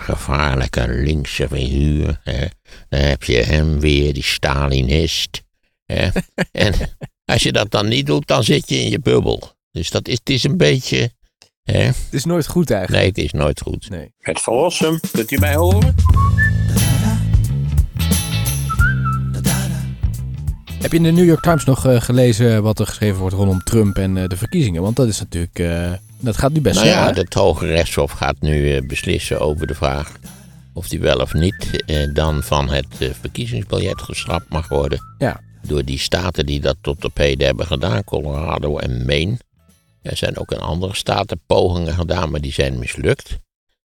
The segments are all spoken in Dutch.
gevaarlijke linkse figuur. Hè. Dan heb je hem weer, die Stalinist. Hè. en als je dat dan niet doet, dan zit je in je bubbel. Dus dat is, het is een beetje. Hè. Het is nooit goed eigenlijk. Nee, het is nooit goed. Nee. Het verlossen, kunt u mij horen? Heb je in de New York Times nog eh, gelezen wat er geschreven wordt rondom Trump en eh, de verkiezingen? Want dat is natuurlijk, eh, dat gaat nu best Nou snel. ja, hè? het Hoge Rechtshof gaat nu eh, beslissen over de vraag of die wel of niet eh, dan van het eh, verkiezingsbiljet geschrapt mag worden. Ja. Door die staten die dat tot op heden hebben gedaan, Colorado en Maine. Er zijn ook in andere staten pogingen gedaan, maar die zijn mislukt.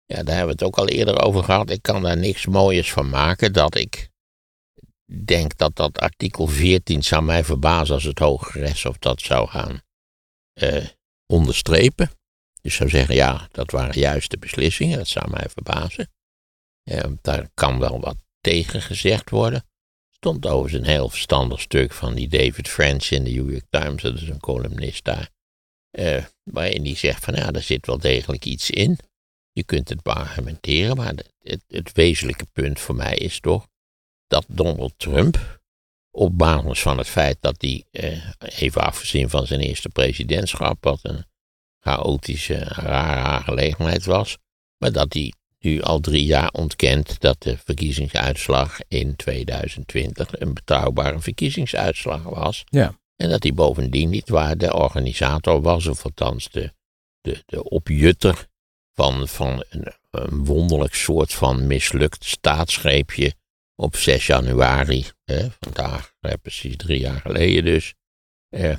Ja, daar hebben we het ook al eerder over gehad. Ik kan daar niks mooiers van maken dat ik denk dat dat artikel 14 zou mij verbazen als het Hoge Rechtshof dat zou gaan eh, onderstrepen. Dus zou zeggen, ja, dat waren juiste beslissingen, dat zou mij verbazen. Daar kan wel wat tegen gezegd worden. Stond overigens een heel verstandig stuk van die David French in de New York Times, dat is een columnist daar. eh, waarin die zegt van ja, er zit wel degelijk iets in. Je kunt het beargumenteren, maar het, het, het wezenlijke punt voor mij is toch dat Donald Trump, op basis van het feit dat hij, eh, even afgezien van zijn eerste presidentschap, wat een chaotische, rare aangelegenheid was, maar dat hij nu al drie jaar ontkent dat de verkiezingsuitslag in 2020 een betrouwbare verkiezingsuitslag was. Ja. En dat hij bovendien niet waar de organisator was, of althans de, de, de opjutter van, van een, een wonderlijk soort van mislukt staatsgreepje op 6 januari, hè, vandaag, eh, precies drie jaar geleden dus, eh,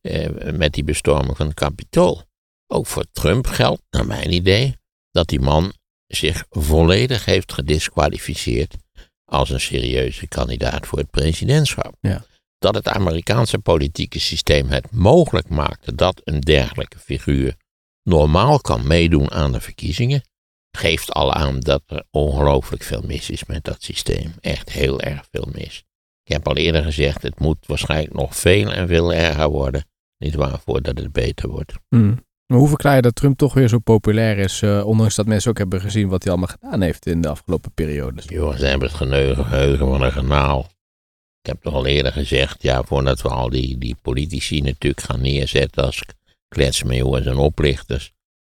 eh, met die bestorming van het kapitool. Ook voor Trump geldt, naar mijn idee, dat die man zich volledig heeft gedisqualificeerd als een serieuze kandidaat voor het presidentschap. Ja. Dat het Amerikaanse politieke systeem het mogelijk maakte dat een dergelijke figuur normaal kan meedoen aan de verkiezingen, geeft al aan dat er ongelooflijk veel mis is met dat systeem. Echt heel erg veel mis. Ik heb al eerder gezegd, het moet waarschijnlijk nog veel en veel erger worden. Niet waar, voordat het beter wordt. Hmm. Maar hoe verklaar je dat Trump toch weer zo populair is, eh, ondanks dat mensen ook hebben gezien wat hij allemaal gedaan heeft in de afgelopen periodes? Joh, ze hebben het geheugen van een genaal. Ik heb toch al eerder gezegd, ja, voordat we al die, die politici natuurlijk gaan neerzetten als kletsmajoors en oplichters.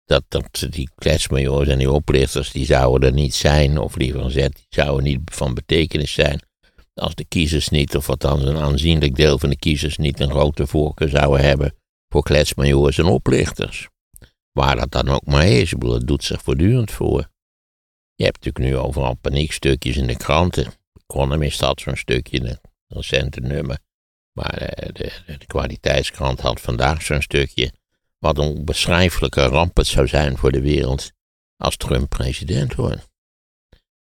Dat, dat die kletsmajoors en die oplichters, die zouden er niet zijn, of liever gezegd, die zouden niet van betekenis zijn. Als de kiezers niet, of althans een aanzienlijk deel van de kiezers niet een grote voorkeur zouden hebben voor kletsmajoors en oplichters. Waar dat dan ook maar is, ik bedoel, het doet zich voortdurend voor. Je hebt natuurlijk nu overal paniekstukjes in de kranten. Economist had zo'n stukje, een recente nummer. Maar eh, de, de, de kwaliteitskrant had vandaag zo'n stukje. Wat een onbeschrijfelijke ramp het zou zijn voor de wereld als Trump president wordt.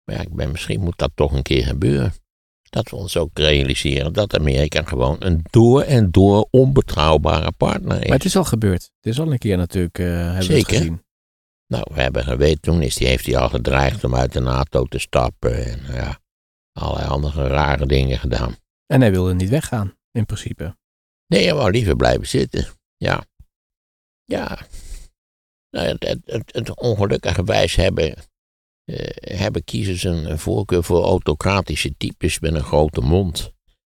Maar ja, ik ben, misschien moet dat toch een keer gebeuren. Dat we ons ook realiseren dat Amerika gewoon een door en door onbetrouwbare partner is. Maar het is al gebeurd. Het is al een keer natuurlijk, eh hebben we het Zeker. gezien. Nou, we hebben geweten, toen is die, heeft hij al gedreigd om uit de NATO te stappen. En nou ja, allerlei andere rare dingen gedaan. En hij wilde niet weggaan, in principe. Nee, hij wou liever blijven zitten. Ja. Ja. Nou, het, het, het, het ongelukkige wijs hebben, eh, hebben kiezers een, voorkeur voor autocratische types met een grote mond.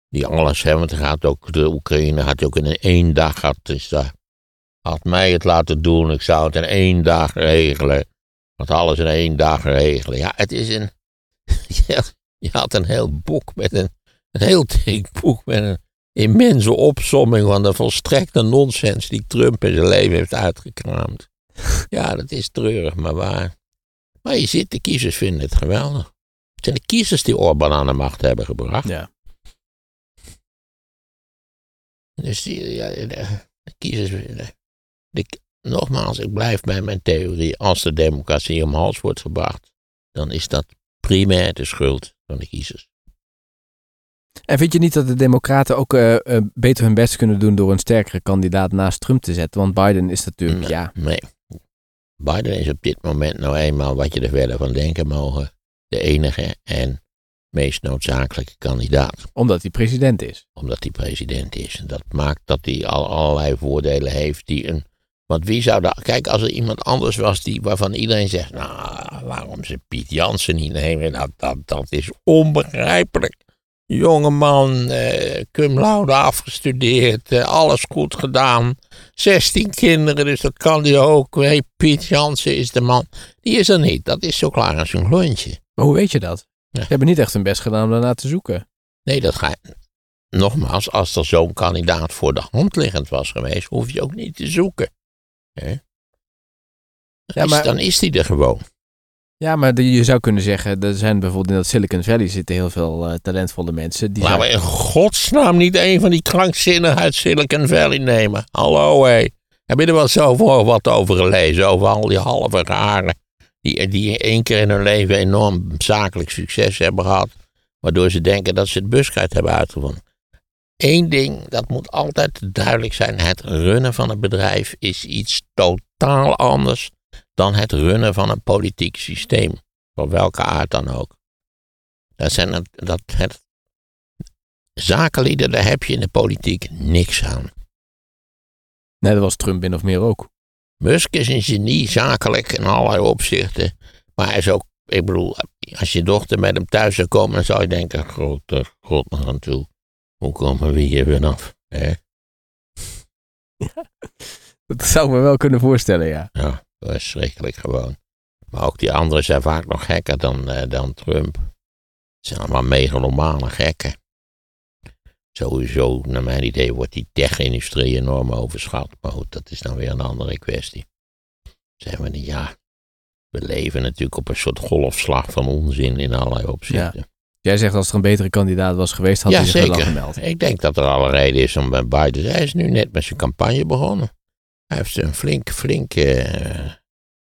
Die alles hebben, want gaat ook, de Oekraïne had ook in één dag, had, dus daar, had mij het laten doen, ik zou het in één dag regelen. Had alles in één dag regelen. Ja, het is een, je had- je had een heel boek met een, een heel dik boek met een immense opsomming van de volstrekte nonsens die Trump in zijn leven heeft uitgekraamd. Ja, dat is treurig, maar waar. Maar je ziet, de kiezers vinden het geweldig. Het zijn de kiezers die Orbán aan de macht hebben gebracht. Ja. Dus die, ja, de, de kiezers. De, de- nogmaals, ik blijf bij mijn theorie. Als de democratie om hals wordt gebracht, dan is dat primair de schuld van de kiezers. En vind je niet dat de Democraten ook eh, eh, beter hun best kunnen doen door een sterkere kandidaat naast Trump te zetten? Want Biden is natuurlijk, Nee, ja, Nee. Biden is op dit moment nou eenmaal, wat je er verder van denken mogen, de enige en meest noodzakelijke kandidaat. omdat hij president is. Omdat hij president is. En dat maakt dat hij al allerlei voordelen heeft die een Want wie zou dat... Kijk, als er iemand anders was die, waarvan iedereen zegt... Nou, waarom ze Piet Jansen niet nemen, dat, dat, dat is onbegrijpelijk. Jongeman, eh, cum laude afgestudeerd, eh, alles goed gedaan. 16 kinderen, dus dat kan hij ook. Hey, Piet Jansen is de man. Die is er niet. Dat is zo klaar als een klontje. Maar hoe weet je dat? Ja. Ze hebben niet echt hun best gedaan om daarna te zoeken. Nee, dat ga je. Nogmaals, als er zo'n kandidaat voor de hand liggend was geweest, hoef je ook niet te zoeken. Hè? Dan, Ja, is, maar- dan is die er gewoon. Ja, maar je zou kunnen zeggen, er zijn bijvoorbeeld in dat Silicon Valley zitten heel veel eh, talentvolle mensen. Die Laten we in godsnaam niet een van die krankzinnigen uit Silicon Valley nemen. Hallo hé. Heb je er wel zoveel wat over gelezen? Over al die halve raren. Die, die één keer in hun leven enorm zakelijk succes hebben gehad. Waardoor ze denken dat ze het buskruid hebben uitgevonden. Eén ding, dat moet altijd duidelijk zijn. Het runnen van een bedrijf is iets totaal anders dan het runnen van een politiek systeem. Van welke aard dan ook. Dat zijn het, dat, het zakenlieden, daar heb je in de politiek niks aan. Nee, dat was Trump min of meer ook. Musk is een genie, zakelijk in allerlei opzichten. Maar hij is ook, ik bedoel, als je dochter met hem thuis zou komen, dan zou je denken, grote god nog aan toe. Hoe komen we hier weer af? Hè? Dat zou ik me wel kunnen voorstellen, ja. Ja, verschrikkelijk gewoon. Maar ook die anderen zijn vaak nog gekker dan, eh, dan Trump. Het zijn allemaal megalomane gekken. Sowieso, naar mijn idee, wordt die tech-industrie enorm overschat. Maar goed, dat is dan weer een andere kwestie. Zeggen we niet, ja. We leven natuurlijk op een soort golfslag van onzin in allerlei opzichten. Jij zegt als er een betere kandidaat was geweest, had Ja, hij zich wel zeker. gemeld. Ik denk dat er alle reden is om bij Biden. Hij is nu net met zijn campagne begonnen. Hij heeft een flink, flink eh,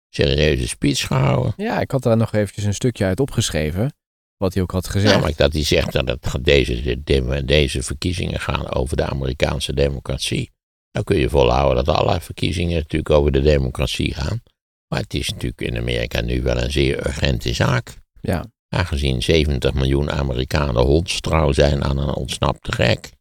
serieuze speech gehouden. Ja, ik had daar nog eventjes een stukje uit opgeschreven. Wat hij ook had gezegd. Namelijk dat hij zegt dat het, deze, de- deze verkiezingen gaan over de Amerikaanse democratie. Dan kun je volhouden dat alle verkiezingen natuurlijk over de democratie gaan. Maar het is natuurlijk in Amerika nu wel een zeer urgente zaak. Ja. Aangezien 70 miljoen Amerikanen hondstrouw zijn aan een ontsnapte gek.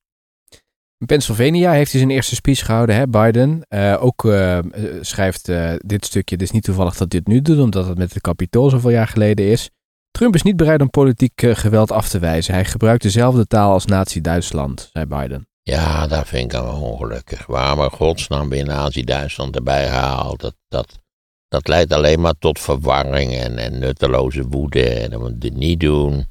Pennsylvania heeft hij zijn eerste speech gehouden, hè, Biden. Eh, ook eh, schrijft eh, dit stukje, het is niet toevallig dat dit nu doet, omdat het met het kapitool zoveel jaar geleden is. Trump is niet bereid om politiek geweld af te wijzen. Hij gebruikt dezelfde taal als Nazi-Duitsland, zei Biden. Ja, dat vind ik wel ongelukkig. Waarom godsnaam weer Nazi-Duitsland erbij gehaald? Dat, dat, dat leidt alleen maar tot verwarring en, en nutteloze woede. En het niet doen.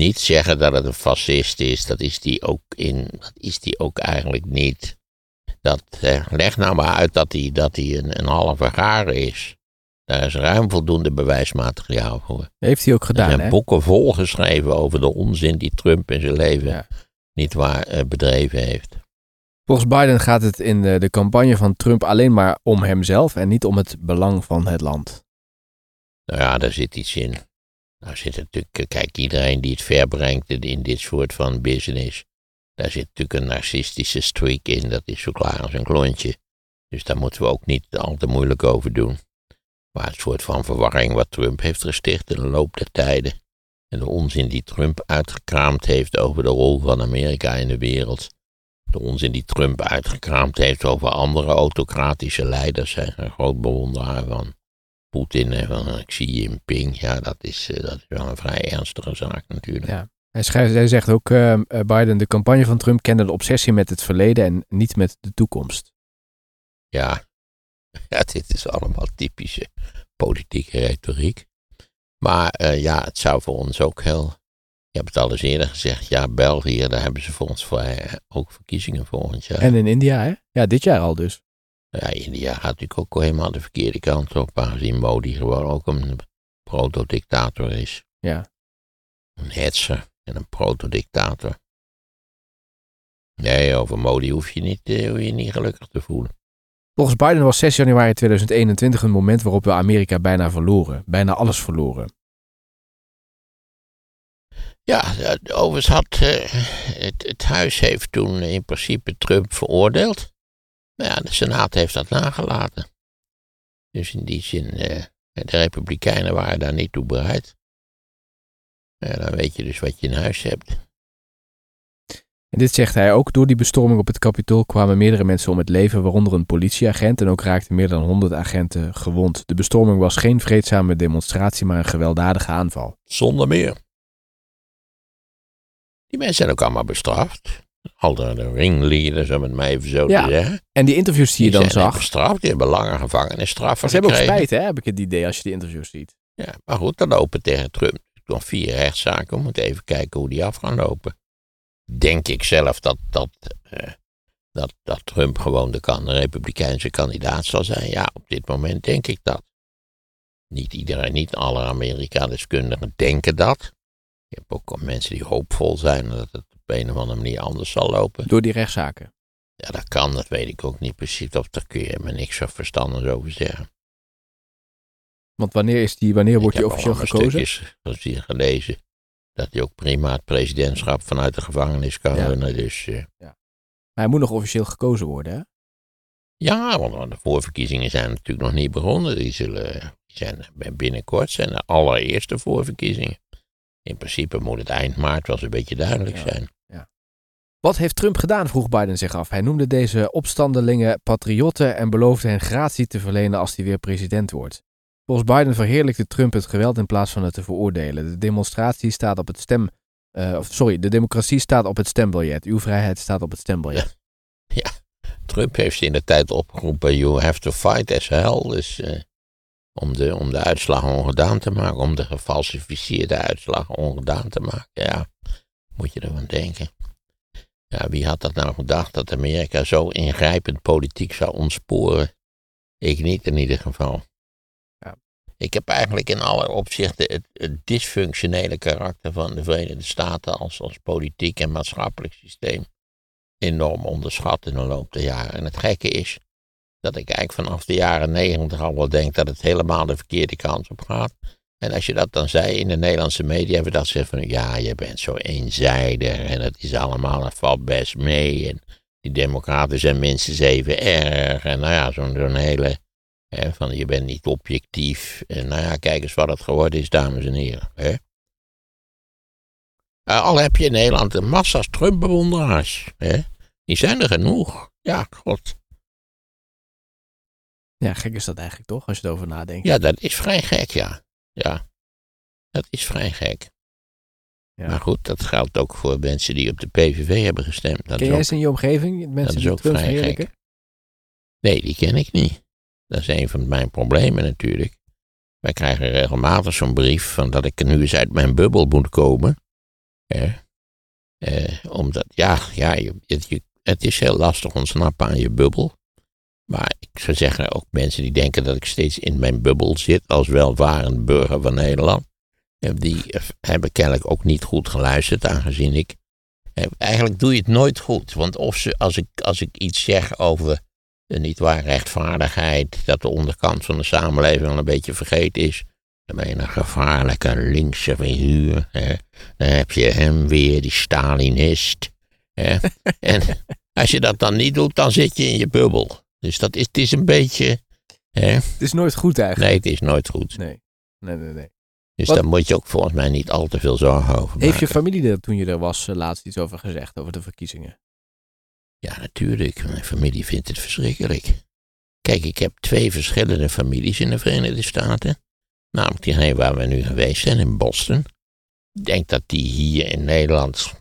Niet zeggen dat het een fascist is. Dat is die ook, in, dat is die ook eigenlijk niet. Dat, eh, leg nou maar uit dat hij dat een, een halve gaar is. Daar is ruim voldoende bewijsmateriaal voor. Heeft hij ook Er gedaan, zijn hè? boeken volgeschreven over de onzin die Trump in zijn leven Ja. niet waar eh, bedreven heeft. Volgens Biden gaat het in de, de campagne van Trump alleen maar om hemzelf en niet om het belang van het land. Nou ja, daar zit iets in. Daar zit natuurlijk, eh, kijk, iedereen die het verbrengt in- dit soort van business, daar zit natuurlijk een narcistische streak in. Dat is zo klaar als een klontje. Dus daar moeten we ook niet al te moeilijk over doen. Maar het soort van verwarring wat Trump heeft gesticht in de loop der tijden. En de onzin die Trump uitgekraamd heeft over de rol van Amerika in de wereld. De onzin die Trump uitgekraamd heeft over andere autocratische leiders. Is een groot bewonderaar van. Poetin en van eh, Xi Jinping, ja, dat is, eh, dat is wel een vrij ernstige zaak natuurlijk. Ja. Hij, schrijft, hij zegt ook, eh, Biden, de campagne van Trump kende de obsessie met het verleden en niet met de toekomst. Ja. ja, dit is allemaal typische politieke retoriek. Maar ja, het zou voor ons ook heel. Ik heb het al eens eerder gezegd, ja, België, daar hebben ze voor, eh, ook verkiezingen volgend jaar. En in India, hè? Ja, dit jaar al dus. Ja, India gaat natuurlijk ook helemaal de verkeerde kant op, aangezien Modi gewoon ook een protodictator is. Ja. Een hetser en een protodictator. Nee, over Modi hoef je, niet, eh, hoef je niet gelukkig te voelen. Volgens Biden was 6 januari 2021 een moment waarop we Amerika bijna verloren. Bijna alles verloren. Ja, eh, overigens had eh, het, het huis heeft toen in principe Trump veroordeeld. Maar ja, de Senaat heeft dat nagelaten. Dus in die zin, eh, de Republikeinen waren daar niet toe bereid. Ja, dan weet je dus wat je in huis hebt. En dit zegt hij ook. Door die bestorming op het kapitool kwamen meerdere mensen om het leven, waaronder een politieagent. En ook raakten meer dan 100 agenten gewond. De bestorming was geen vreedzame demonstratie, maar een gewelddadige aanval. Zonder meer. Die mensen zijn ook allemaal bestraft. Al de, de ringleaders, om het maar even zo Ja, te zeggen. En die interviews die je dan zag. bestraft, die hebben lange gevangenisstraffen Ze hebben ook spijt, hè, heb ik het idee, als je die interviews ziet. Ja, maar goed, dan lopen tegen Trump nog vier rechtszaken. We moeten even kijken hoe die af gaan lopen. Denk ik zelf dat, dat, eh, dat, dat Trump gewoon de, kan, de republikeinse kandidaat zal zijn. Ja, op dit moment denk ik dat. Niet iedereen, niet alle Amerika-deskundigen denken dat. Je hebt ook mensen die hoopvol zijn dat het op een of andere manier anders zal lopen. Door die rechtszaken. Ja, dat kan, dat weet ik ook niet precies. Of daar kun je me niks zo verstandigs over zeggen. Want wanneer, is die, wanneer wordt Ik heb officieel al gekozen? stukjes van hier gelezen. Dat hij ook prima het presidentschap vanuit de gevangenis kan Ja. runnen. Dus eh, Maar hij moet nog officieel gekozen worden, hè? ja, want de voorverkiezingen zijn natuurlijk nog niet begonnen. Die, zullen, die zijn binnenkort zijn de allereerste voorverkiezingen. In principe moet het eind maart wel eens een beetje duidelijk Ja. zijn. Wat heeft Trump gedaan, vroeg Biden zich af. Hij noemde deze opstandelingen patriotten en beloofde hen gratie te verlenen als hij weer president wordt. Volgens Biden verheerlijkte Trump het geweld in plaats van het te veroordelen. De demonstratie staat op het stem... eh, of sorry, de democratie staat op het stembiljet. Uw vrijheid staat op het stembiljet. Trump heeft in de tijd opgeroepen: You have to fight as hell. Dus eh, om, de, om de uitslag ongedaan te maken, om de gefalsificeerde uitslag ongedaan te maken. Ja, moet je ervan denken. Ja, wie had dat nou gedacht dat Amerika zo ingrijpend politiek zou ontsporen? Ik niet in ieder geval. Ja. Ik heb eigenlijk in alle opzichten het, het dysfunctionele karakter van de Verenigde Staten als, als politiek en maatschappelijk systeem enorm onderschat in de loop der jaren. En het gekke is dat ik eigenlijk vanaf de jaren negentig al wel denk dat het helemaal de verkeerde kant op gaat. En als je dat dan zei in de Nederlandse media, hebben dat ze van ja, je bent zo eenzijdig en het is allemaal, het valt best mee. En die democraten zijn minstens even erg. En nou ja, zo'n zo'n hele, hè, van je bent niet objectief. En nou ja, kijk eens wat het geworden is, dames en heren. Hè? Uh, al heb je in Nederland een massa's Trump-bewonderaars. Die zijn er genoeg. Ja, god. Ja, gek is dat eigenlijk toch, als je erover nadenkt. Ja, dat is vrij gek, ja. Ja, dat is vrij gek. Ja. Maar goed, dat geldt ook voor mensen die op de PVV hebben gestemd. Dat Ken is jij ook, eens in je omgeving dat mensen is die ook vrij gek. Nee, die ken ik niet. Dat is een van mijn problemen natuurlijk. Wij krijgen regelmatig zo'n brief van dat ik nu eens uit mijn bubbel moet komen. Hè? Eh, omdat, ja, ja je- het is heel lastig ontsnappen aan je bubbel. Maar ik zou zeggen, ook mensen die denken dat ik steeds in mijn bubbel zit als welvarend burger van Nederland. eh, Die eh, hebben kennelijk ook niet goed geluisterd, aangezien ik. eh, Eigenlijk doe je het nooit goed. Want of ze, als, ik, als ik iets zeg over de niet waar rechtvaardigheid, dat de onderkant van de samenleving al een beetje vergeten is. Dan ben je een gevaarlijke linkse figuur. Hè? Dan heb je hem weer, die Stalinist. Hè? en als je dat dan niet doet, dan zit je in je bubbel. Dus dat is, het is een beetje. Hè? Het is nooit goed eigenlijk. Nee, het is nooit goed. Nee, nee, nee. nee. Dus Wat- daar moet je ook volgens mij niet al te veel zorgen over Heeft je maken. familie er toen je er was eh, laatst iets over gezegd, over de verkiezingen? Ja, natuurlijk. Mijn familie vindt het verschrikkelijk. Kijk, ik heb twee verschillende families in de Verenigde Staten. Namelijk diegene waar we nu geweest zijn, in Boston. Ik denk dat die hier in Nederland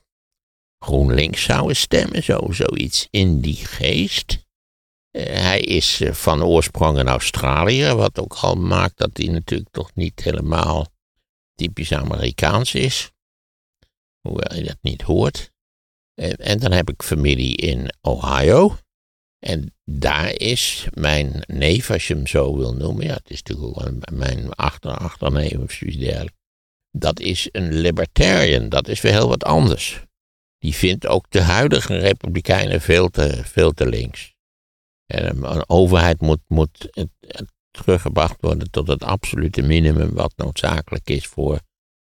GroenLinks zouden stemmen, zo, zoiets in die geest. Eh, hij is eh, van oorsprong een Australiër, wat ook al maakt dat hij natuurlijk toch niet helemaal typisch Amerikaans is. Hoewel je dat niet hoort. En, dan heb ik familie in Ohio. En daar is mijn neef, als je hem zo wil noemen. Ja, het is natuurlijk ook mijn achter, achterneef of zoiets dergelijks. Dat is een libertarian. Dat is weer heel wat anders. Die vindt ook de huidige republikeinen veel te, veel te links. En een, overheid moet, moet het- het teruggebracht worden tot het absolute minimum wat noodzakelijk is voor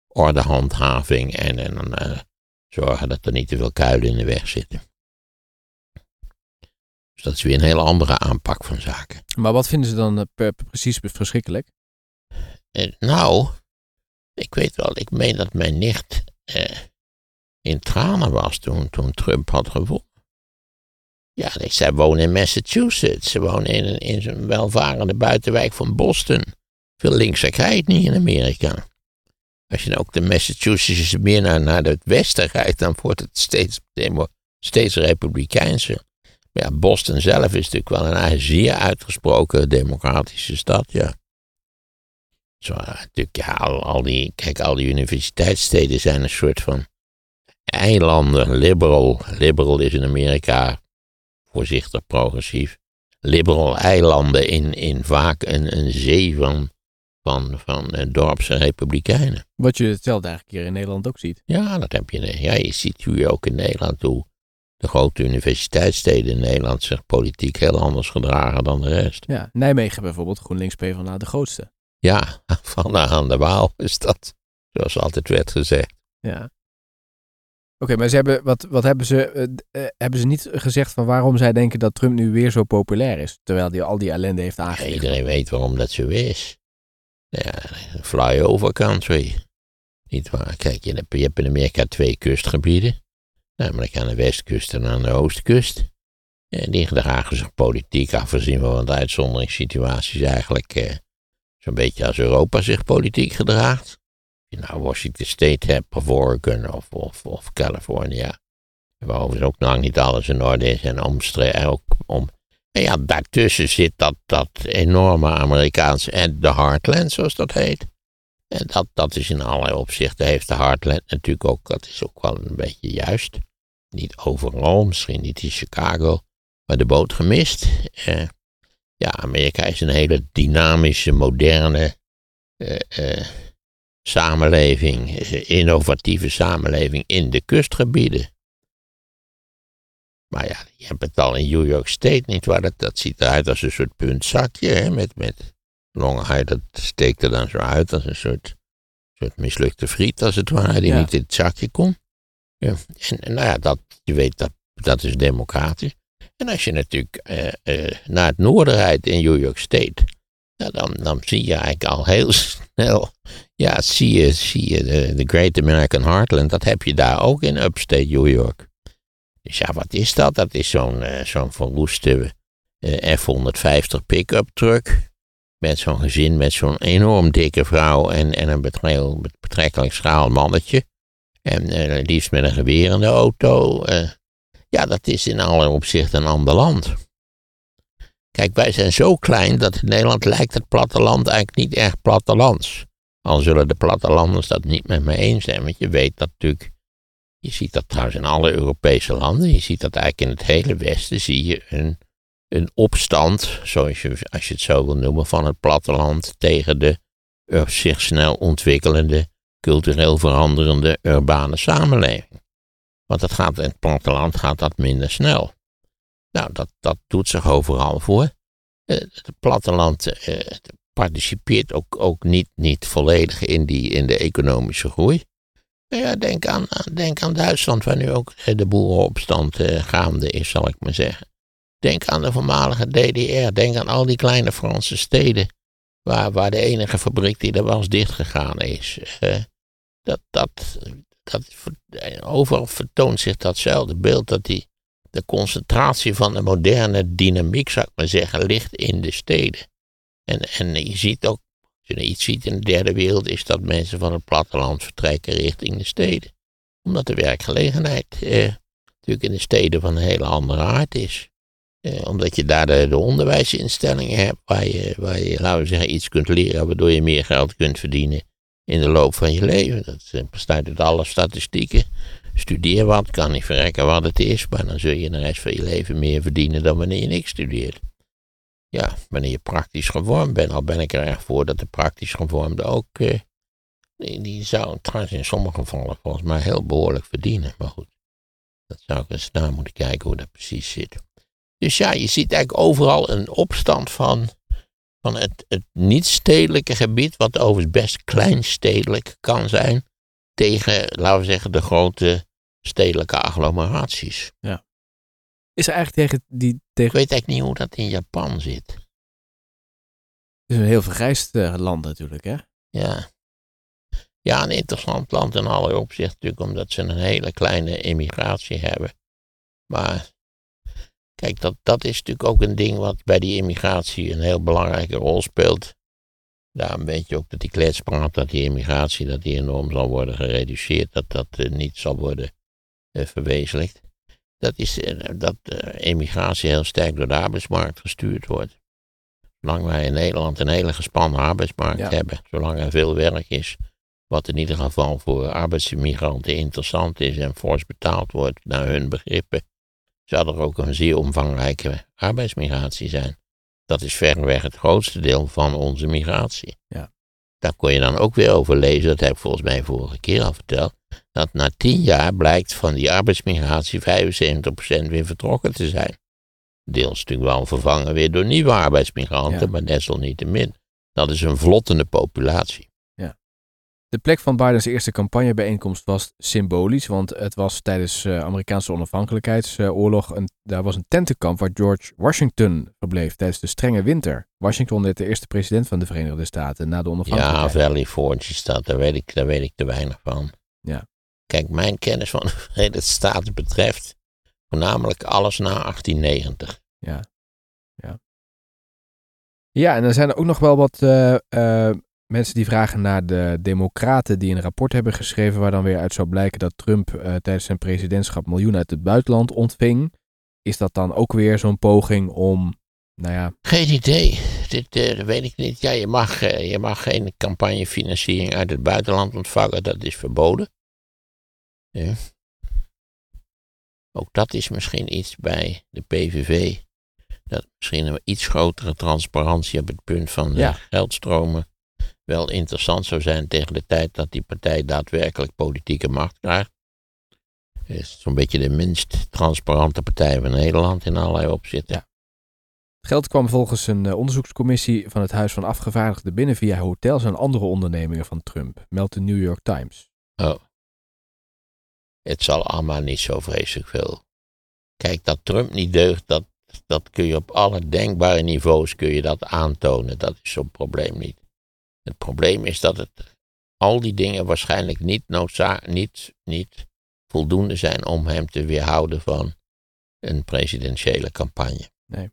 ordehandhaving en, en eh, zorgen dat er niet te veel kuilen in de weg zitten. Dus dat is weer een hele andere aanpak van zaken. Maar wat vinden ze dan eh, per- precies verschrikkelijk? Eh, nou, ik weet wel, ik meen dat mijn nicht, eh, in tranen was toen, toen Trump had gewonnen. Ja, zij wonen in Massachusetts. Ze wonen in, in zo'n welvarende buitenwijk van Boston. Veel linkser krijg niet in Amerika. Als je ook de Massachusetts meer naar, naar het westen rijdt, dan wordt het steeds, steeds republikeinser. Maar ja, Boston zelf is natuurlijk wel een zeer uitgesproken democratische stad, ja. Zo, natuurlijk, ja, al, al, die, kijk, al die universiteitssteden zijn een soort van eilanden. Liberal, liberal is in Amerika voorzichtig progressief. Liberal eilanden in, in vaak een, een zee van, van, van uh, dorpse republikeinen. Wat je hetzelfde eigenlijk hier in Nederland ook ziet. Ja, dat heb je. Ja, je ziet nu ook in Nederland hoe de grote universiteitssteden in Nederland zich politiek heel anders gedragen dan de rest. Ja, Nijmegen bijvoorbeeld, GroenLinks PvdA de grootste. Ja, van aan de Waal is dat, zoals altijd werd gezegd. Ja. Oké, maar ze hebben, wat, wat hebben ze, uh, uh, hebben ze niet gezegd van waarom zij denken dat Trump nu weer zo populair is? Terwijl hij al die ellende heeft aangegeven. iedereen weet waarom dat zo is. Ja, flyover country. Niet waar? Kijk, je hebt, je hebt in Amerika twee kustgebieden. Namelijk aan de westkust en aan de oostkust. En die gedragen zich politiek, afgezien van wat uitzonderingssituaties, eigenlijk eh, zo'n beetje als Europa zich politiek gedraagt je nou Washington State hebt, of Oregon, of, of, of California. Waarover ook nog niet alles in orde is en omstreden. Ook om, en ja, daartussen zit dat, dat enorme Amerikaanse en de Heartland, zoals dat heet. En dat, dat is in allerlei opzichten, heeft de Heartland natuurlijk ook, dat is ook wel een beetje juist. Niet overal, misschien niet in Chicago, maar de boot gemist. Eh, ja, Amerika is een hele dynamische, moderne, eh, eh, samenleving, innovatieve samenleving in de kustgebieden. Maar ja, je hebt het al in New York State niet, waar dat, dat ziet eruit als een soort puntzakje, hè, met, met Long dat steekt er dan zo uit als een soort, soort mislukte friet, als het ware, die niet in het zakje komt. Ja. En, nou ja, dat, je weet, dat, dat is democratisch. En als je natuurlijk eh, eh, naar het noorden rijdt in New York State, dan, dan zie je eigenlijk al heel snel, ja, zie je, zie je de, Great American Heartland, dat heb je daar ook in upstate New York. Dus ja, wat is dat? Dat is zo'n uh, zo'n verwoeste uh, F-150 pick-up truck. Met zo'n gezin, met zo'n enorm dikke vrouw en, en een betrekkelijk schaal mannetje. En uh, liefst met een geweer in de auto. ja, dat is in alle opzichten een ander land. Kijk, wij zijn zo klein dat in Nederland lijkt het platteland eigenlijk niet erg plattelands. Al zullen de plattelanders dat niet met me eens zijn, want je weet dat natuurlijk, je ziet dat trouwens in alle Europese landen, je ziet dat eigenlijk in het hele Westen, zie je een, een opstand, zoals je, als je het zo wil noemen, van het platteland tegen de zich snel ontwikkelende, cultureel veranderende urbane samenleving. Want het gaat, in het platteland gaat dat minder snel. Nou, dat, dat doet zich overal voor. Eh, het platteland eh, participeert ook, ook niet, niet volledig in, die, in de economische groei. Ja, denk aan, denk aan Duitsland, waar nu ook de boerenopstand gaande is, zal ik maar zeggen. Denk aan de voormalige DDR. Denk aan al die kleine Franse steden. Waar, waar de enige fabriek die er was dichtgegaan is. dat, dat, dat, overal vertoont zich datzelfde beeld dat die de concentratie van de moderne dynamiek, zou ik maar zeggen, ligt in de steden. En, en je ziet ook, als je iets ziet in de derde wereld, is dat mensen van het platteland vertrekken richting de steden. Omdat de werkgelegenheid eh, natuurlijk in de steden van een hele andere aard is. Eh, omdat je daar de, de, onderwijsinstellingen hebt waar je, waar je, laten we zeggen, iets kunt leren waardoor je meer geld kunt verdienen in de loop van je leven. Dat eh, bestaat uit alle statistieken. Studeer wat, kan niet verrekken wat het is, maar dan zul je de rest van je leven meer verdienen dan wanneer je niks studeert. Ja, wanneer je praktisch gevormd bent, al ben ik er erg voor dat de praktisch gevormde ook, eh, die, die zou trouwens in sommige gevallen volgens mij heel behoorlijk verdienen. Maar goed, dat zou ik eens naar moeten kijken hoe dat precies zit. Dus ja, je ziet eigenlijk overal een opstand van, van het, het niet-stedelijke gebied, wat overigens best kleinstedelijk kan zijn, tegen, laten we zeggen, de grote stedelijke agglomeraties. Ja. Is er eigenlijk tegen die... Tegen... Ik weet eigenlijk niet hoe dat in Japan zit. Het is een heel vergrijsd uh, land natuurlijk, hè? Ja. Ja, een interessant land in alle opzichten natuurlijk, omdat ze een hele kleine immigratie hebben. Maar kijk, dat, dat is natuurlijk ook een ding wat bij die immigratie een heel belangrijke rol speelt. Daarom weet je ook dat die klets praat dat die immigratie dat die enorm zal worden gereduceerd, dat dat eh, niet zal worden verwezenlijkt. Dat is uh, dat immigratie heel sterk door de arbeidsmarkt gestuurd wordt. Zolang wij in Nederland een hele gespannen arbeidsmarkt ja. hebben, zolang er veel werk is, wat in ieder geval voor arbeidsimmigranten interessant is en fors betaald wordt naar hun begrippen, zou er ook een zeer omvangrijke arbeidsmigratie zijn. Dat is verreweg het grootste deel van onze migratie. Ja. Daar kon je dan ook weer over lezen, dat heb ik volgens mij vorige keer al verteld, dat na tien jaar blijkt van die arbeidsmigratie 75% weer vertrokken te zijn. Deels natuurlijk wel vervangen weer door nieuwe arbeidsmigranten, ja. maar desalniettemin. Dat is een vlottende populatie. De plek van Bidens eerste campagnebijeenkomst was symbolisch, want het was tijdens de uh, Amerikaanse onafhankelijkheidsoorlog. Een, daar was een tentenkamp waar George Washington verbleef tijdens de strenge winter. Washington werd de eerste president van de Verenigde Staten na de onafhankelijkheid. Ja, Valley Forge is dat, daar weet, ik, daar weet ik te weinig van. Ja. Kijk, mijn kennis van de Verenigde Staten betreft voornamelijk alles na 1890. Ja. Ja. Ja, en er zijn er ook nog wel wat uh, uh, mensen die vragen naar de Democraten die een rapport hebben geschreven waar dan weer uit zou blijken dat Trump uh, tijdens zijn presidentschap miljoenen uit het buitenland ontving. Is dat dan ook weer zo'n poging om, nou ja... Geen idee. Dit weet ik niet. Ja, je mag, je mag geen campagnefinanciering uit het buitenland ontvangen. Dat is verboden. Ja. Ook dat is misschien iets bij de PVV. Dat misschien een iets grotere transparantie op het punt van Ja. geldstromen wel interessant zou zijn tegen de tijd dat die partij daadwerkelijk politieke macht krijgt. Het is zo'n beetje de minst transparante partij van Nederland in allerlei opzichten. Ja. Het geld kwam volgens een uh, onderzoekscommissie van het Huis van Afgevaardigden binnen via hotels en andere ondernemingen van Trump, meldt de New York Times. Oh. Het zal allemaal niet zo vreselijk veel. Kijk, dat Trump niet deugt, dat, dat kun je op alle denkbare niveaus kun je dat aantonen. Dat is zo'n probleem niet. Het probleem is dat het al die dingen waarschijnlijk niet, noodza- niet, niet voldoende zijn om hem te weerhouden van een presidentiële campagne. Nee.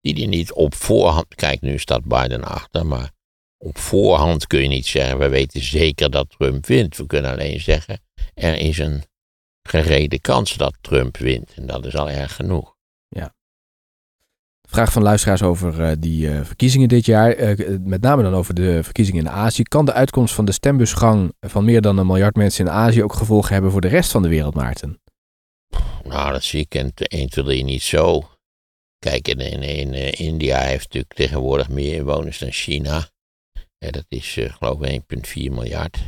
Die die niet op voorhand, kijk nu staat Biden achter, maar op voorhand kun je niet zeggen, we weten zeker dat Trump wint. We kunnen alleen zeggen, er is een gerede kans dat Trump wint. En dat is al erg genoeg. Vraag van luisteraars over uh, die uh, verkiezingen dit jaar. Uh, met name dan over de verkiezingen in Azië. Kan de uitkomst van de stembusgang van meer dan een miljard mensen in Azië ook gevolgen hebben voor de rest van de wereld, Maarten? Nou, dat zie ik in 1, 2, 3 niet zo. Kijk, in, in, in India heeft natuurlijk tegenwoordig meer inwoners dan China. Ja, dat is geloof ik 1,4 miljard.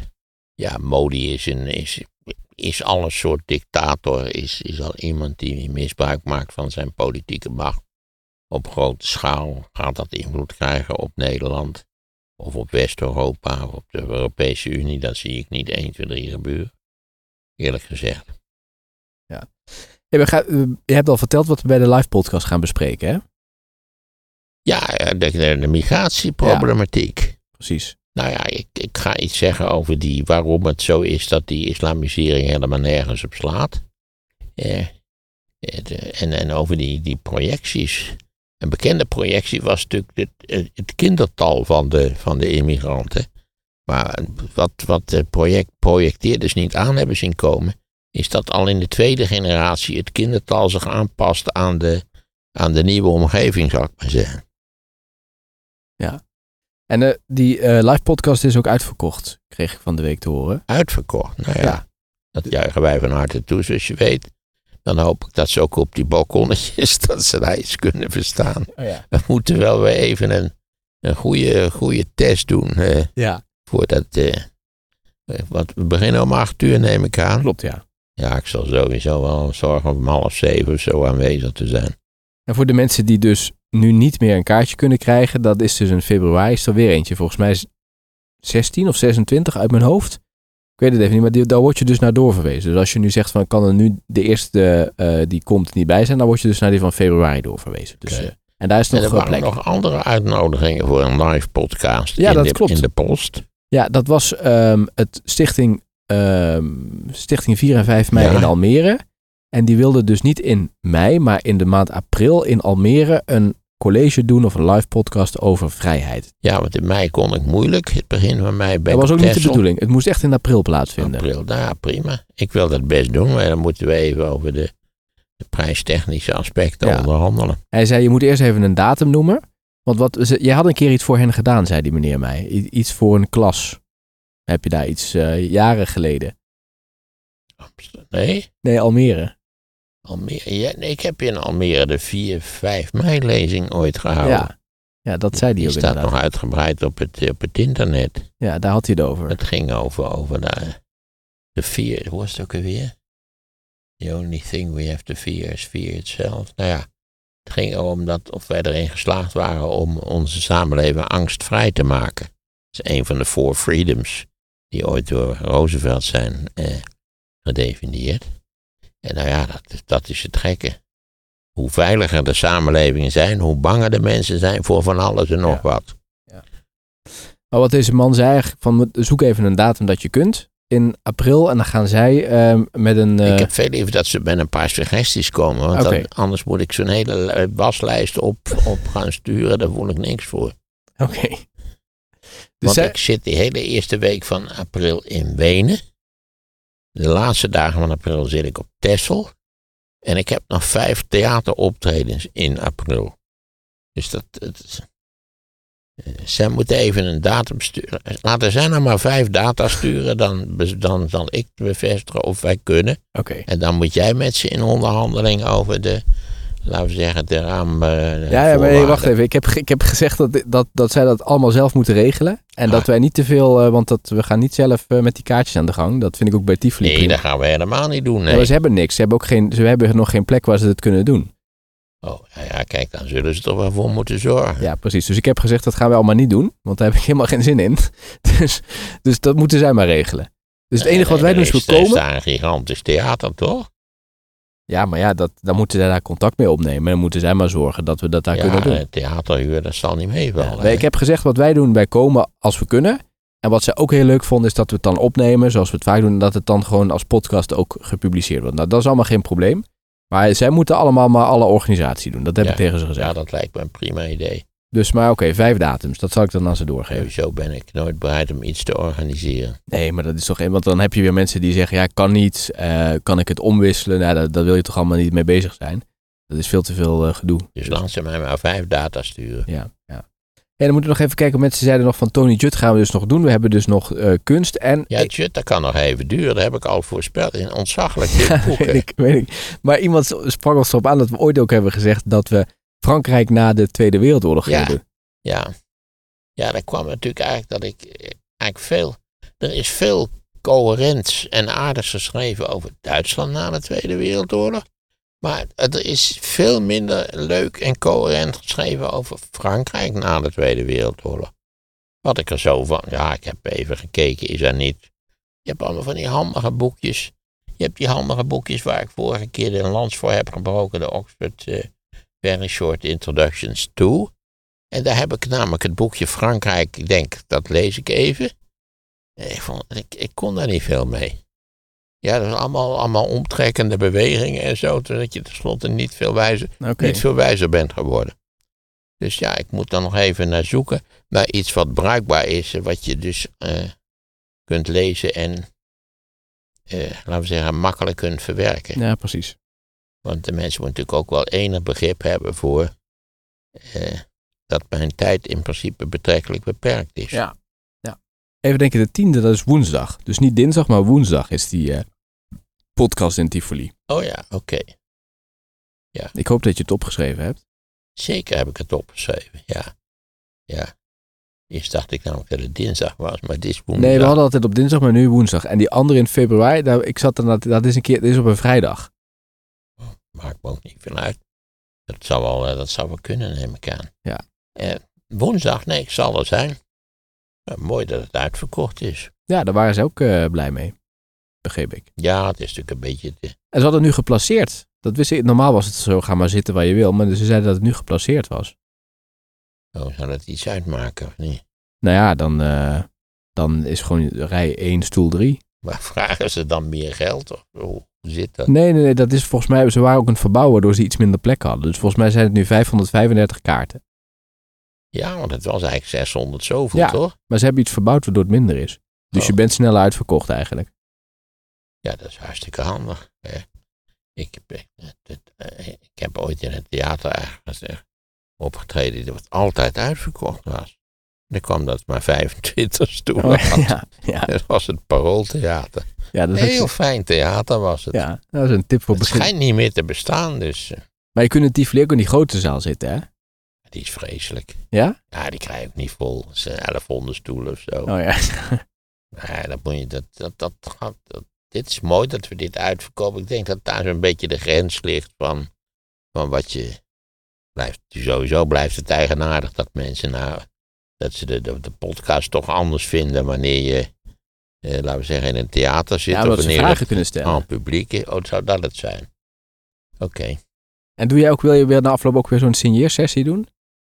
Ja, Modi is, een, is, is al een soort dictator. Is, is al iemand die misbruik maakt van zijn politieke macht op grote schaal gaat dat invloed krijgen op Nederland of op West-Europa of op de Europese Unie. Dat zie ik niet 1, 2, 3 gebeuren. Eerlijk gezegd. Ja. Gaan, je hebt al verteld wat we bij de live podcast gaan bespreken, hè? Ja, de, de, de migratieproblematiek. Ja, precies. Nou ja, ik, ik ga iets zeggen over die, waarom het zo is dat die islamisering helemaal nergens op slaat. Eh, en, en over die, die projecties. Een bekende projectie was natuurlijk het, het kindertal van de, van de immigranten. Maar wat, wat de project, projecteerders niet aan hebben zien komen, is dat al in de tweede generatie het kindertal zich aanpast aan de, aan de nieuwe omgeving, zou ik maar zeggen. Ja. En uh, die uh, live podcast is ook uitverkocht, kreeg ik van de week te horen. Uitverkocht, nou ja. ja. Dat juichen wij van harte toe, zoals je weet. Dan hoop ik dat ze ook op die balkonnetjes, dat ze daar iets kunnen verstaan. Oh ja. We moeten wel weer even een, een goede, goede test doen. Uh, ja. Voordat, uh, want we beginnen om acht uur neem ik aan. Klopt, ja. Ja, ik zal sowieso wel zorgen om half zeven of zo aanwezig te zijn. En voor de mensen die dus nu niet meer een kaartje kunnen krijgen, dat is dus in februari, is er weer eentje. Volgens mij is 16 of 26 uit mijn hoofd. Ik weet het even niet, maar die, daar word je dus naar doorverwezen. Dus als je nu zegt van kan er nu de eerste uh, die komt niet bij zijn, dan word je dus naar die van februari doorverwezen. Dus, Oké. uh, en daar is nog En er waren nog andere uitnodigingen voor een live podcast Ja, in, dat de, klopt. in de post. Ja, dat was ehm, het stichting, ehm, stichting 4 en 5 mei Ja. in Almere. En die wilde dus niet in mei, maar in de maand april in Almere een college doen of een live podcast over vrijheid. Ja, want in mei kon ik moeilijk. Het begin van mei ben dat was ook niet de bedoeling. Het moest echt in april plaatsvinden. April, nou ja, prima. Ik wil dat best doen, maar dan moeten we even over de, de prijstechnische aspecten Ja. onderhandelen. Hij zei, je moet eerst even een datum noemen. Want wat, jij had een keer iets voor hen gedaan, zei die meneer mij. Iets voor een klas. Heb je daar iets eh, jaren geleden? Nee? Nee, Almere. Almere. Ja, ik heb in Almere de 4, 5 mei lezing ooit gehouden. Ja. ja, dat zei hij Die ook staat inderdaad. nog uitgebreid op het, op het internet. Ja, daar had hij het over. Het ging over, over de, de fear. Hoe was het ook alweer? The only thing we have to fear is fear itself. Nou ja, het ging om dat of wij erin geslaagd waren om onze samenleving angstvrij te maken. Dat is een van de four freedoms die ooit door Roosevelt zijn eh, gedefinieerd. En nou ja, dat, dat is het gekke. Hoe veiliger de samenlevingen zijn, hoe banger de mensen zijn voor van alles en nog Ja. wat. Maar wat deze man zei, eigenlijk van zoek even een datum dat je kunt. In april en dan gaan zij ehm, met een... eh, Ik heb veel liever dat ze met een paar suggesties komen. Want dan, anders moet ik zo'n hele eh, waslijst op, op gaan sturen. Daar voel ik niks voor. Oké. Dus Want zij- ik zit die hele eerste week van april in Wenen. De laatste dagen van april zit ik op Texel. En ik heb nog vijf theateroptredens in april. Dus dat... het, eh, zij moeten even een datum sturen. Laten zij nou maar vijf data sturen. Dan, dan zal ik bevestigen of wij kunnen. Oké. En dan moet jij met ze in onderhandeling over de, laten we zeggen, de raam. eh, Ja, ja, maar nee, wacht even. Ik heb, ik heb gezegd dat, dat, dat zij dat allemaal zelf moeten regelen. En Ah. dat wij niet te veel, eh, want dat, we gaan niet zelf eh, met die kaartjes aan de gang. Dat vind ik ook bij Tivoli Nee, prima. dat gaan we helemaal niet doen. Nee. ze hebben niks. Ze hebben ook geen, ze hebben nog geen plek waar ze het kunnen doen. Oh, ja, ja, kijk, dan zullen ze toch wel voor moeten zorgen. Ja, precies. Dus ik heb gezegd dat gaan we allemaal niet doen. Want daar heb ik helemaal geen zin in. Dus, dus dat moeten zij maar regelen. Dus het enige wat wij doen is we Er is komen. daar een gigantisch theater, toch? Ja, maar ja, dat, dan moeten zij daar contact mee opnemen. En dan moeten zij maar zorgen dat we dat daar ja, kunnen doen. theaterhuur, dat zal niet meevallen. Ja, nee, ik heb gezegd wat wij doen, wij komen als we kunnen. En wat zij ook heel leuk vonden, is dat we het dan opnemen, zoals we het vaak doen. En dat het dan gewoon als podcast ook gepubliceerd wordt. Nou, dat is allemaal geen probleem. Maar zij moeten allemaal maar alle organisatie doen. Dat heb Ja. ik tegen ze gezegd. Ja, dat lijkt me een prima idee. Dus maar oké, vijf datums. Dat zal ik dan aan ze doorgeven. Sowieso ben ik nooit bereid om iets te organiseren. Nee, maar dat is toch... Want dan heb je weer mensen die zeggen, ja, kan niet. eh, kan ik het omwisselen? Nou, daar, daar wil je toch allemaal niet mee bezig zijn. Dat is veel te veel eh, gedoe. Dus laat ze mij maar vijf data sturen. Ja, ja. En dan moeten we nog even kijken. Mensen zeiden nog van Tony Judd gaan we dus nog doen. We hebben dus nog eh, kunst en... Ja, shit, dat kan nog even duren. Dat heb ik al voorspeld in ontzaglijk Ja, weet ik, weet ik. Maar iemand sprak ons erop aan dat we ooit ook hebben gezegd dat we Frankrijk na de Tweede Wereldoorlog Ja. Ja. ja, dat kwam natuurlijk eigenlijk dat ik eigenlijk veel. Er is veel coherents en aardigs geschreven over Duitsland na de Tweede Wereldoorlog. Maar er is veel minder leuk en coherent geschreven over Frankrijk na de Tweede Wereldoorlog. Wat ik er zo van, ja, ik heb even gekeken, is er niet. Je hebt allemaal van die handige boekjes. Je hebt die handige boekjes waar ik vorige keer de lans voor heb gebroken, de Oxford eh, Very Short Introductions to. En daar heb ik namelijk het boekje Frankrijk, ik denk, dat lees ik even. En Ik, vond, ik, ik kon daar niet veel mee. Ja, dat is allemaal, allemaal omtrekkende bewegingen en zo, zodat je tenslotte niet veel, wijzer, niet veel wijzer bent geworden. Dus ja, ik moet dan nog even naar zoeken naar iets wat bruikbaar is, wat je dus eh, kunt lezen en, eh, laten we zeggen, makkelijk kunt verwerken. Ja, precies. Want de mensen moeten natuurlijk ook wel enig begrip hebben voor eh, dat mijn tijd in principe betrekkelijk beperkt is. Ja. ja. Even denken, de tiende, dat is woensdag. Dus niet dinsdag, maar woensdag is die eh, podcast in Tivoli. Oh ja, oké. Ik hoop dat je het opgeschreven hebt. Zeker heb ik het opgeschreven, ja. Ja. Eerst dacht ik namelijk dat het dinsdag was, maar het is woensdag. Nee, we hadden altijd op dinsdag, maar nu woensdag. En die andere in februari, daar, ik zat er, dat is een keer, dat is op een vrijdag. Maakt me ook niet veel uit. Dat zou wel, eh, dat zou wel kunnen, neem ik aan. Ja. Eh, woensdag, nee, ik zal er zijn. Ja, mooi dat het uitverkocht is. Ja, daar waren ze ook eh, blij mee. Begreep ik. Ja, het is natuurlijk een beetje... Te, En ze hadden nu geplaceerd. Dat wist ik, normaal was het zo, ga maar zitten waar je wil. Maar ze zeiden dat het nu geplaceerd was. oh, zou dat iets uitmaken of niet? Nou ja, dan, eh, Dan is gewoon rij 1, stoel 3. Maar vragen ze dan meer geld? Of hoe zit dat? Nee, nee, nee, dat is volgens mij, ze waren ook een verbouwen waardoor ze iets minder plek hadden. Dus volgens mij zijn het nu 535 kaarten. Ja, want het was eigenlijk 600 zoveel, Ja. toch? Maar ze hebben iets verbouwd waardoor het minder is. Dus Oh. je bent sneller uitverkocht eigenlijk. Ja, dat is hartstikke handig. Ik, heb, eh, het- ik heb ooit in het theater eh, opgetreden dat het altijd uitverkocht was. Dan kwam dat maar 25 stoelen Oh, ja, ja, Dat was het Parooltheater. Ja, dat is heel fijn theater was het. ja, dat is een tip voor het begin. schijnt niet meer te bestaan, dus eh, Maar je kunt in Tivoli ook in die grote zaal zitten, hè? die is vreselijk. Ja? Ja, die krijg ook niet vol. Het zijn 1100 stoelen of zo. Oh ja. Nee, dat moet je, dat, dat, dat, gaat- dat- dit is mooi dat we dit uitverkopen. Ik denk dat daar zo'n beetje de grens ligt van, van wat je blijft. Sowieso blijft het eigenaardig dat mensen nou, dat ze de, de, de podcast toch anders vinden wanneer je, eh, laten we zeggen, in een theater zit. Ja, of ze vragen het kunnen stellen. aan publiek. Oh, zou dat het zijn? Oké. En doe jij ook, wil je weer na afloop ook weer zo'n signeersessie doen?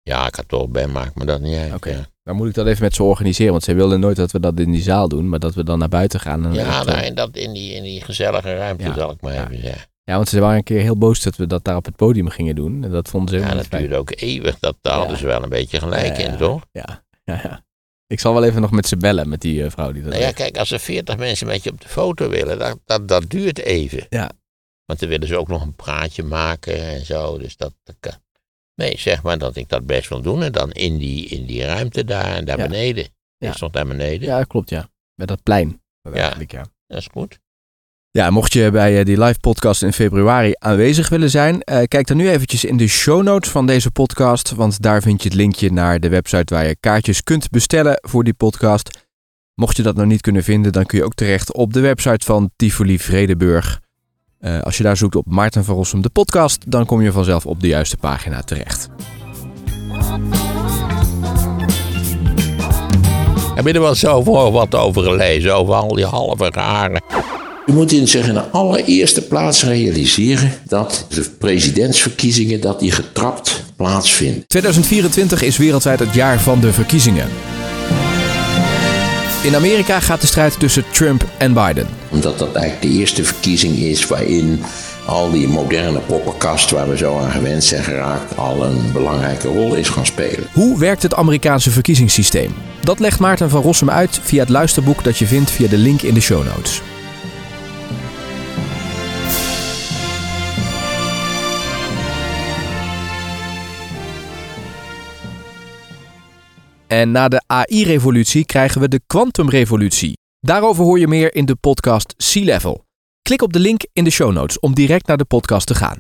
Ja, ik had toch ben, maakt me dat niet uit. Oké. Ja, Dan moet ik dat even met ze organiseren, want zij wilden nooit dat we dat in die zaal doen, maar dat we dan naar buiten gaan. En ja nou, eh, en dat in die, in die gezellige ruimte, Ja, zal ik maar ja. even zeggen. ja, want ze waren een keer heel boos dat we dat daar op het podium gingen doen. En dat vonden ze Ja, dat duurde ook eeuwig. Dat, daar hadden ze wel een beetje gelijk in, toch? Ja, ja, ja. Ik zal wel even nog met ze bellen, met die eh, vrouw die dat Nou ja, kijk, als er veertig mensen met je op de foto willen, dat, dat, dat duurt even. Ja. Want dan willen ze ook nog een praatje maken en zo. Dus dat, dat kan. Nee, zeg maar dat ik dat best wil doen. En dan in die, in die ruimte daar en daar Ja. beneden. Ja. Is toch daar beneden? Ja, klopt, ja. Met dat plein. Eigenlijk, ja. Dat is goed. Mocht je bij eh, die live podcast in februari aanwezig willen zijn, eh, kijk dan nu eventjes in de show notes van deze podcast, want daar vind je het linkje naar de website waar je kaartjes kunt bestellen voor die podcast. Mocht je dat nou niet kunnen vinden, dan kun je ook terecht op de website van Tivoli Vredeburg. Eh, als je daar zoekt op Maarten van Rossum de podcast, dan kom je vanzelf op de juiste pagina terecht. Heb je er wel zo voor wat over gelezen? Over al die halve raren. U moet in zich in de allereerste plaats realiseren dat de presidentsverkiezingen dat die getrapt plaatsvinden. 2024 is wereldwijd het jaar van de verkiezingen. In Amerika gaat de strijd tussen Trump en Biden. Omdat dat eigenlijk de eerste verkiezing is waarin al die moderne poppenkast waar we zo aan gewend zijn geraakt al een belangrijke rol is gaan spelen. Hoe werkt het Amerikaanse verkiezingssysteem? Dat legt Maarten van Rossum uit via het luisterboek dat je vindt via de link in de show notes. En na de AI-revolutie krijgen we de kwantumrevolutie. Daarover hoor je meer in de podcast Sea Level. Klik op de link in de show notes om direct naar de podcast te gaan.